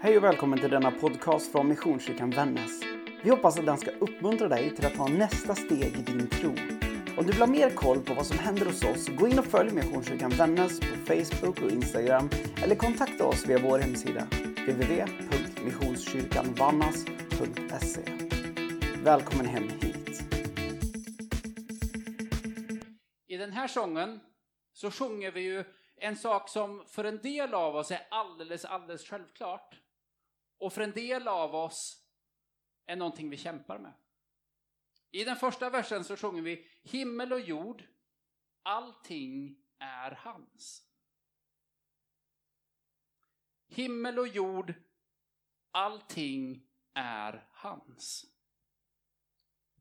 Hej och välkommen till denna podcast från Missionskyrkan Vännäs. Vi hoppas att den ska uppmuntra dig till att ta nästa steg i din tro. Om du vill ha mer koll på vad som händer hos oss, gå in och följ Missionskyrkan Vännäs på Facebook och Instagram eller kontakta oss via vår hemsida www.missionskyrkanvannas.se. Välkommen hem hit. I den här sången så sjunger vi ju en sak som för en del av oss är alldeles, alldeles självklart. Och för en del av oss är någonting vi kämpar med. I den första versen så sjunger vi Himmel och jord, allting är hans. Himmel och jord, allting är hans.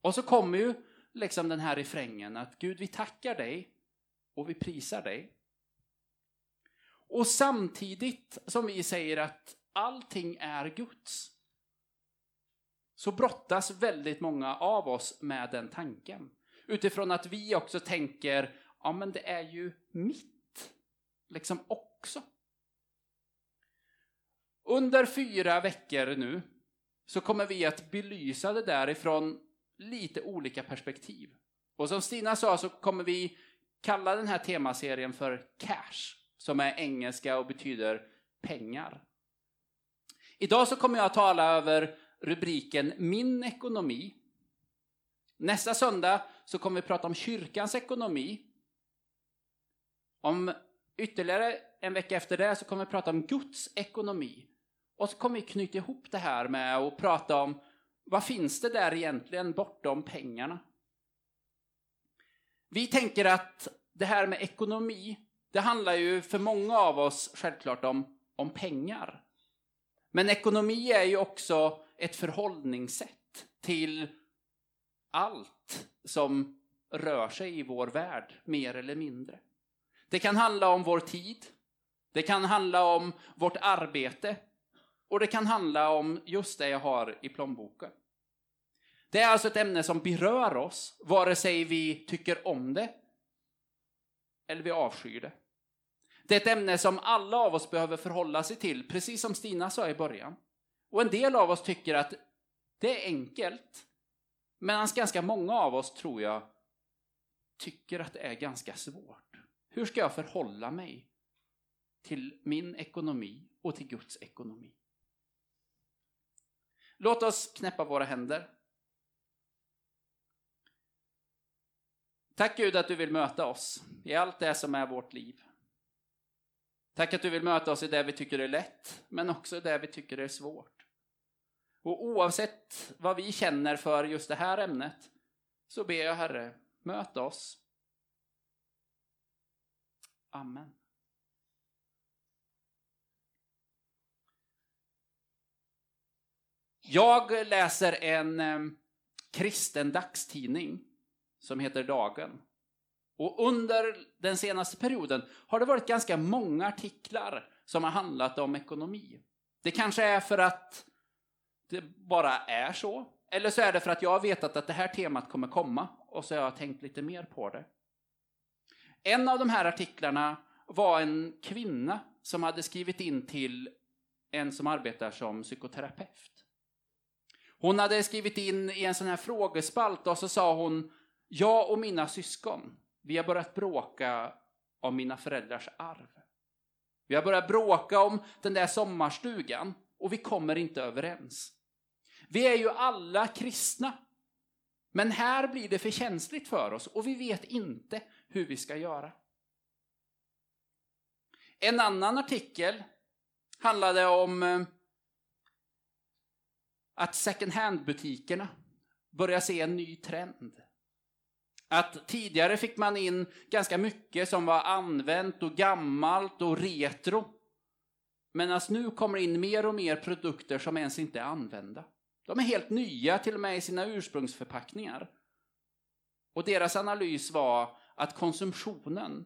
Och så kommer ju liksom den här refrängen att Gud, vi tackar dig och vi prisar dig. Och samtidigt som vi säger att allting är Guds så brottas väldigt många av oss med den tanken. Utifrån att vi också tänker, ja men det är ju mitt, liksom också. Under fyra veckor nu så kommer vi att belysa det därifrån lite olika perspektiv. Och som Stina sa så kommer vi kalla den här temaserien för Cash, som är engelska och betyder pengar. Idag så kommer jag att tala över rubriken Min ekonomi. Nästa söndag så kommer vi prata om kyrkans ekonomi. Om ytterligare en vecka efter det så kommer vi prata om Guds ekonomi. Och så kommer vi knyta ihop det här med att prata om vad finns det där egentligen bortom pengarna? Vi tänker att det här med ekonomi, det handlar ju för många av oss självklart om, om pengar. Men ekonomi är ju också ett förhållningssätt till allt som rör sig i vår värld, mer eller mindre. Det kan handla om vår tid, det kan handla om vårt arbete och det kan handla om just det jag har i plånboken. Det är alltså ett ämne som berör oss, vare sig vi tycker om det eller vi avskyr det. Det är ett ämne som alla av oss behöver förhålla sig till, precis som Stina sa i början. Och en del av oss tycker att det är enkelt, medan ganska många av oss, tror jag, tycker att det är ganska svårt. Hur ska jag förhålla mig till min ekonomi och till Guds ekonomi? Låt oss knäppa våra händer. Tack Gud att du vill möta oss i allt det som är vårt liv. Tack att du vill möta oss i det vi tycker är lätt, men också i det vi tycker är svårt. Och oavsett vad vi känner för just det här ämnet, så ber jag Herre, möta oss. Amen. Jag läser en eh, kristen dagstidning som heter Dagen. Och under den senaste perioden har det varit ganska många artiklar som har handlat om ekonomi. Det kanske är för att det bara är så. Eller så är det för att jag har vetat att det här temat kommer komma och så har jag tänkt lite mer på det. En av de här artiklarna var en kvinna som hade skrivit in till en som arbetar som psykoterapeut. Hon hade skrivit in i en sån här frågespalt och så sa hon Jag och mina syskon, vi har börjat bråka om mina föräldrars arv. Vi har börjat bråka om den där sommarstugan och vi kommer inte överens. Vi är ju alla kristna. Men här blir det för känsligt för oss och vi vet inte hur vi ska göra. En annan artikel handlade om eh, att second hand-butikerna börjar se en ny trend. Att tidigare fick man in ganska mycket som var använt och gammalt och retro. Men nu kommer in mer och mer produkter som ens inte är använda. De är helt nya till och med i sina ursprungsförpackningar. Och deras analys var att konsumtionen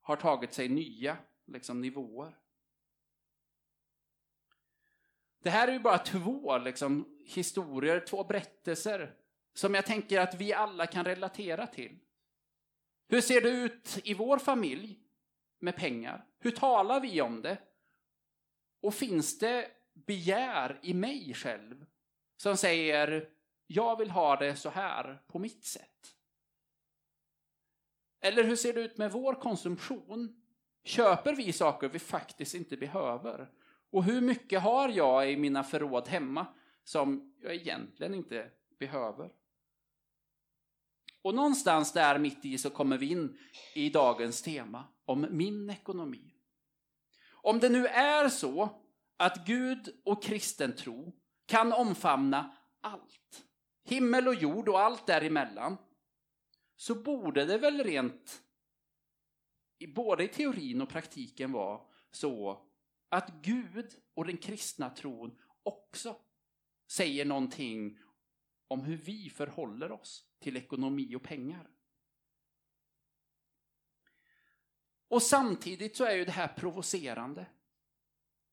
har tagit sig nya liksom, nivåer. Det här är ju bara två liksom, historier, två berättelser som jag tänker att vi alla kan relatera till. Hur ser det ut i vår familj med pengar? Hur talar vi om det? Och finns det begär i mig själv som säger jag vill ha det så här på mitt sätt? Eller hur ser det ut med vår konsumtion? Köper vi saker vi faktiskt inte behöver? Och hur mycket har jag i mina förråd hemma som jag egentligen inte behöver? Och någonstans där mitt i så kommer vi in i dagens tema om min ekonomi. Om det nu är så att Gud och kristen tro kan omfamna allt, himmel och jord och allt däremellan, så borde det väl rent, både i teorin och praktiken vara så att Gud och den kristna tron också säger någonting om hur vi förhåller oss till ekonomi och pengar. Och samtidigt så är ju det här provocerande.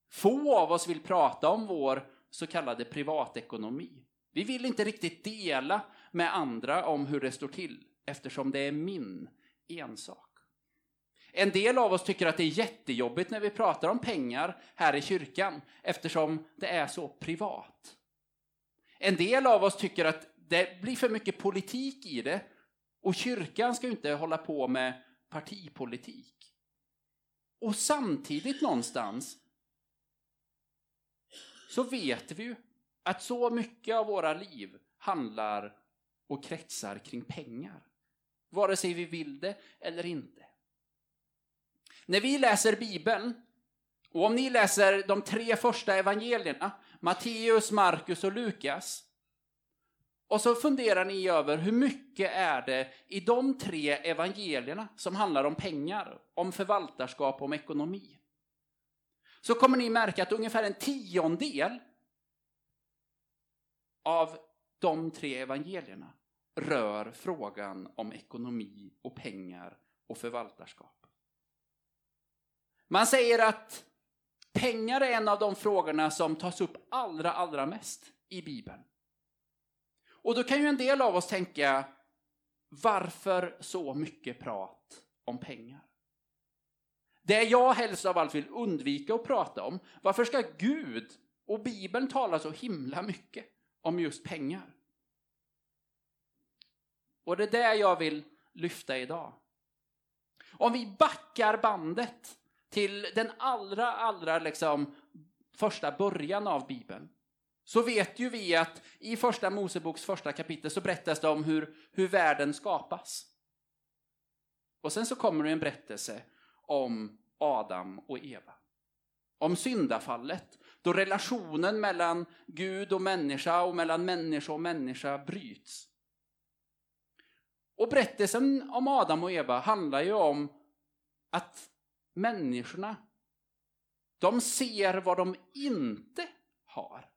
Få av oss vill prata om vår så kallade privatekonomi. Vi vill inte riktigt dela med andra om hur det står till eftersom det är min ensak. En del av oss tycker att det är jättejobbigt när vi pratar om pengar här i kyrkan eftersom det är så privat. En del av oss tycker att det blir för mycket politik i det och kyrkan ska ju inte hålla på med partipolitik. Och samtidigt någonstans så vet vi ju att så mycket av våra liv handlar och kretsar kring pengar. Vare sig vi vill det eller inte. När vi läser Bibeln, och om ni läser de tre första evangelierna, Matteus, Markus och Lukas, och så funderar ni över hur mycket är det i de tre evangelierna som handlar om pengar, om förvaltarskap, om ekonomi. Så kommer ni märka att ungefär en tiondel av de tre evangelierna rör frågan om ekonomi och pengar och förvaltarskap. Man säger att pengar är en av de frågorna som tas upp allra, allra mest i Bibeln. Och då kan ju en del av oss tänka, varför så mycket prat om pengar? Det jag helst av allt vill undvika att prata om, varför ska Gud och Bibeln tala så himla mycket om just pengar? Och det är det jag vill lyfta idag. Om vi backar bandet till den allra, allra liksom första början av Bibeln så vet ju vi att i första Moseboks första kapitel så berättas det om hur, hur världen skapas. Och sen så kommer det en berättelse om Adam och Eva. Om syndafallet, då relationen mellan Gud och människa och mellan människa och människa bryts. Och berättelsen om Adam och Eva handlar ju om att människorna, de ser vad de inte har.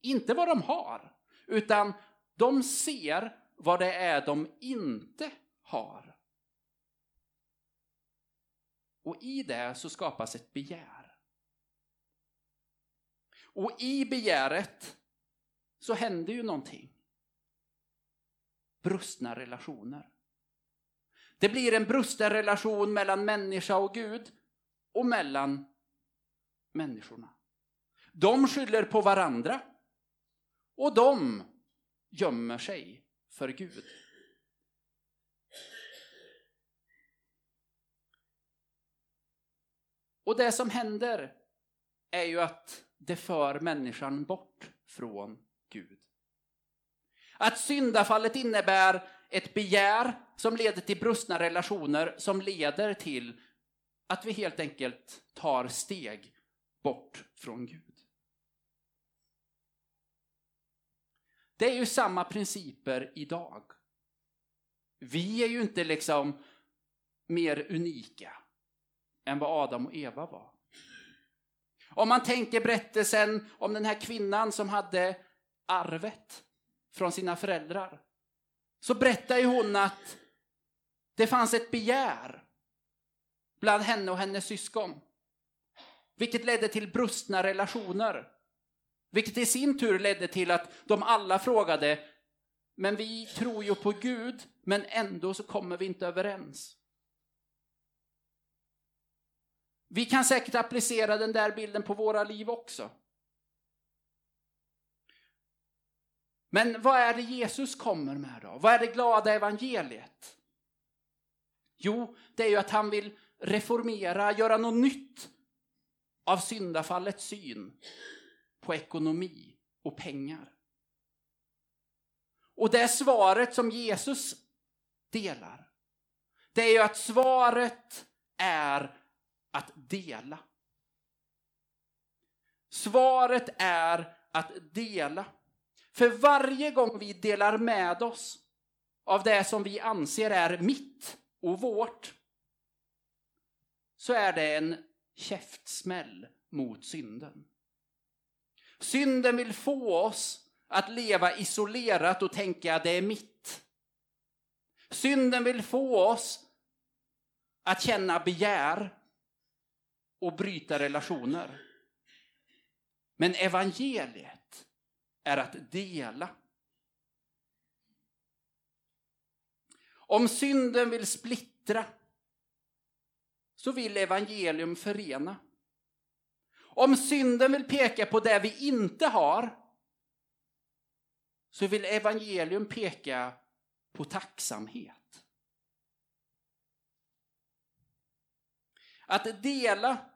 Inte vad de har, utan de ser vad det är de inte har. Och i det så skapas ett begär. Och i begäret så händer ju någonting. Brustna relationer. Det blir en brusten relation mellan människa och Gud och mellan människorna. De skyller på varandra och de gömmer sig för Gud. Och det som händer är ju att det för människan bort från Gud. Att syndafallet innebär ett begär som leder till brustna relationer som leder till att vi helt enkelt tar steg bort från Gud. Det är ju samma principer idag. Vi är ju inte liksom mer unika än vad Adam och Eva var. Om man tänker berättelsen om den här kvinnan som hade arvet från sina föräldrar så berättar ju hon att det fanns ett begär bland henne och hennes syskon. Vilket ledde till brustna relationer. Vilket i sin tur ledde till att de alla frågade, men vi tror ju på Gud, men ändå så kommer vi inte överens. Vi kan säkert applicera den där bilden på våra liv också. Men vad är det Jesus kommer med då? Vad är det glada evangeliet? Jo, det är ju att han vill reformera, göra något nytt av syndafallets syn på ekonomi och pengar. Och det svaret som Jesus delar, det är ju att svaret är att dela. Svaret är att dela. För varje gång vi delar med oss av det som vi anser är mitt och vårt, så är det en käftsmäll mot synden. Synden vill få oss att leva isolerat och tänka det är mitt. Synden vill få oss att känna begär och bryta relationer. Men evangeliet är att dela. Om synden vill splittra så vill evangelium förena. Om synden vill peka på det vi inte har så vill evangelium peka på tacksamhet. Att dela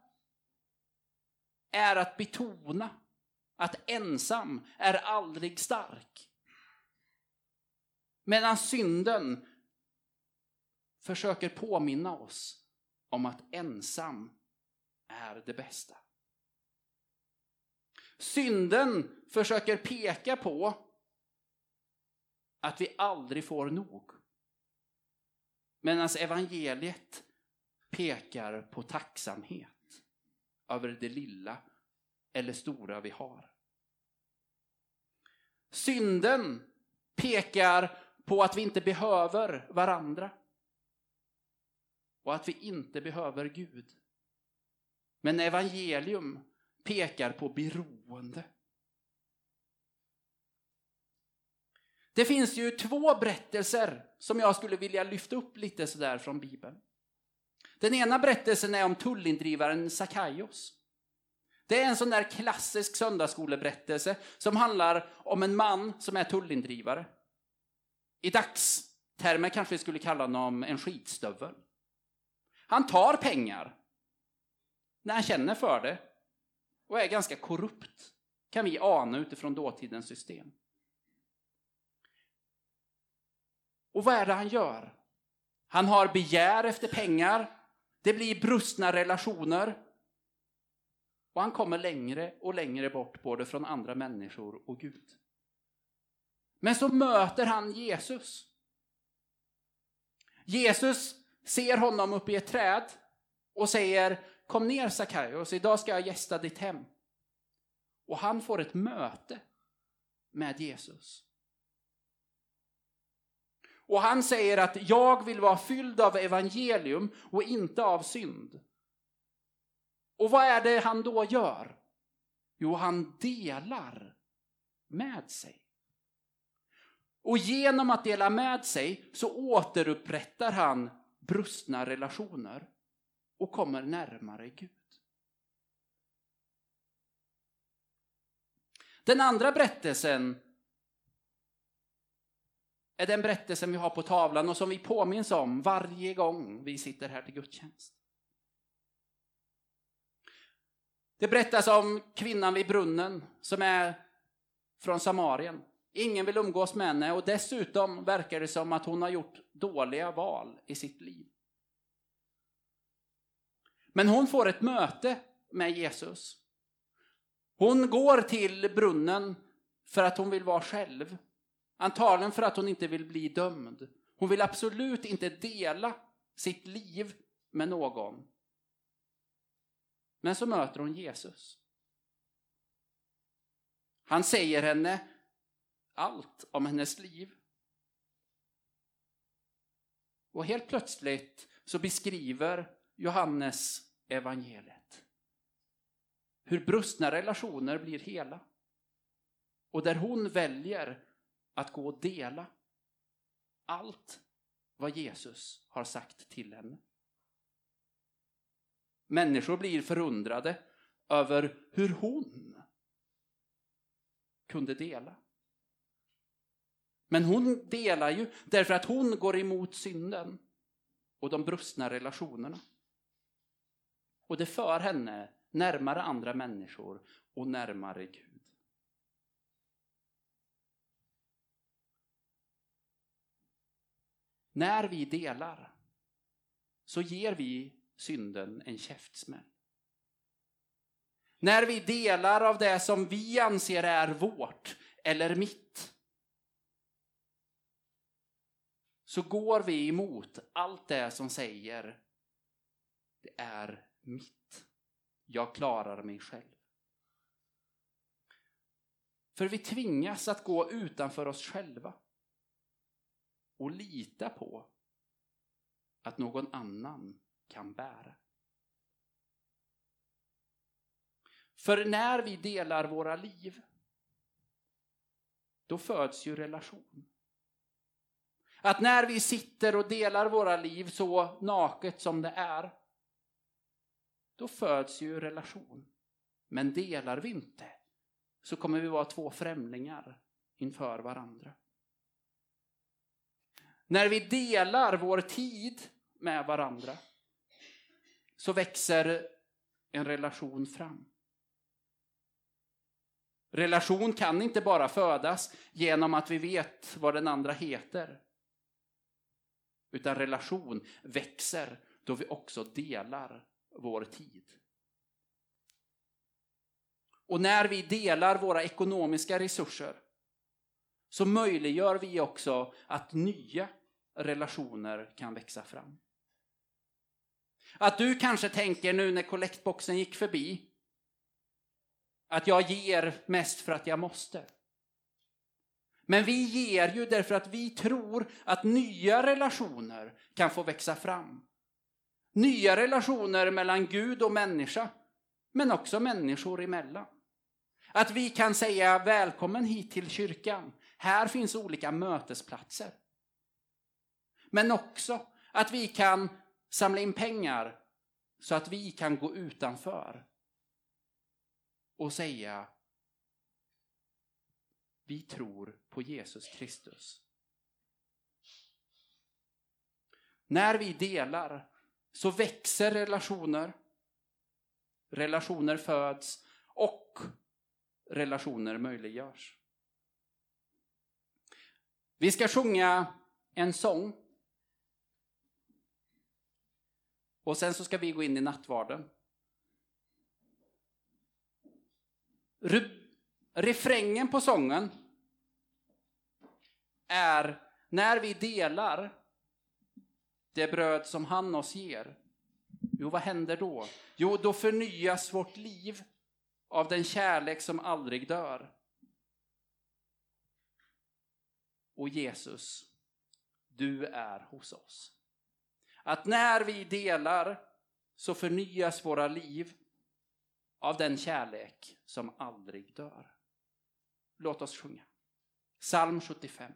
är att betona att ensam är aldrig stark. Medan synden försöker påminna oss om att ensam är det bästa. Synden försöker peka på att vi aldrig får nog. Medan evangeliet pekar på tacksamhet över det lilla eller stora vi har. Synden pekar på att vi inte behöver varandra och att vi inte behöver Gud. Men evangelium pekar på beroende. Det finns ju två berättelser som jag skulle vilja lyfta upp lite sådär från Bibeln. Den ena berättelsen är om tullindrivaren Sakaios. Det är en sån där klassisk söndagsskoleberättelse som handlar om en man som är tullindrivare. I dagstermer kanske vi skulle kalla honom en skitstövel. Han tar pengar när han känner för det och är ganska korrupt, kan vi ana utifrån dåtidens system. Och vad är det han gör? Han har begär efter pengar, det blir brustna relationer och han kommer längre och längre bort både från andra människor och Gud. Men så möter han Jesus. Jesus ser honom uppe i ett träd och säger Kom ner Sackaios, idag ska jag gästa ditt hem. Och han får ett möte med Jesus. Och han säger att jag vill vara fylld av evangelium och inte av synd. Och vad är det han då gör? Jo, han delar med sig. Och genom att dela med sig så återupprättar han brustna relationer och kommer närmare Gud. Den andra berättelsen är den berättelsen vi har på tavlan och som vi påminns om varje gång vi sitter här till gudstjänst. Det berättas om kvinnan vid brunnen som är från Samarien. Ingen vill umgås med henne och dessutom verkar det som att hon har gjort dåliga val i sitt liv. Men hon får ett möte med Jesus. Hon går till brunnen för att hon vill vara själv. Antagligen för att hon inte vill bli dömd. Hon vill absolut inte dela sitt liv med någon. Men så möter hon Jesus. Han säger henne allt om hennes liv. Och helt plötsligt så beskriver Johannes evangeliet. Hur brustna relationer blir hela. Och där hon väljer att gå och dela allt vad Jesus har sagt till henne. Människor blir förundrade över hur hon kunde dela. Men hon delar ju därför att hon går emot synden och de brustna relationerna. Och det för henne närmare andra människor och närmare Gud. När vi delar så ger vi synden en käftsmäll. När vi delar av det som vi anser är vårt eller mitt så går vi emot allt det som säger det är mitt. Jag klarar mig själv. För vi tvingas att gå utanför oss själva och lita på att någon annan kan bära. För när vi delar våra liv, då föds ju relation. Att när vi sitter och delar våra liv så naket som det är, då föds ju relation. Men delar vi inte, så kommer vi vara två främlingar inför varandra. När vi delar vår tid med varandra så växer en relation fram. Relation kan inte bara födas genom att vi vet vad den andra heter. Utan relation växer då vi också delar vår tid. Och när vi delar våra ekonomiska resurser så möjliggör vi också att nya relationer kan växa fram. Att du kanske tänker nu när kollektboxen gick förbi att jag ger mest för att jag måste. Men vi ger ju därför att vi tror att nya relationer kan få växa fram. Nya relationer mellan Gud och människa, men också människor emellan. Att vi kan säga välkommen hit till kyrkan. Här finns olika mötesplatser. Men också att vi kan samla in pengar så att vi kan gå utanför och säga vi tror på Jesus Kristus. När vi delar så växer relationer, relationer föds och relationer möjliggörs. Vi ska sjunga en sång. Och sen så ska vi gå in i nattvarden. refrängen på sången är när vi delar det bröd som han oss ger. Jo, vad händer då? Jo, då förnyas vårt liv av den kärlek som aldrig dör. Och Jesus, du är hos oss. Att när vi delar så förnyas våra liv av den kärlek som aldrig dör. Låt oss sjunga. Psalm 75.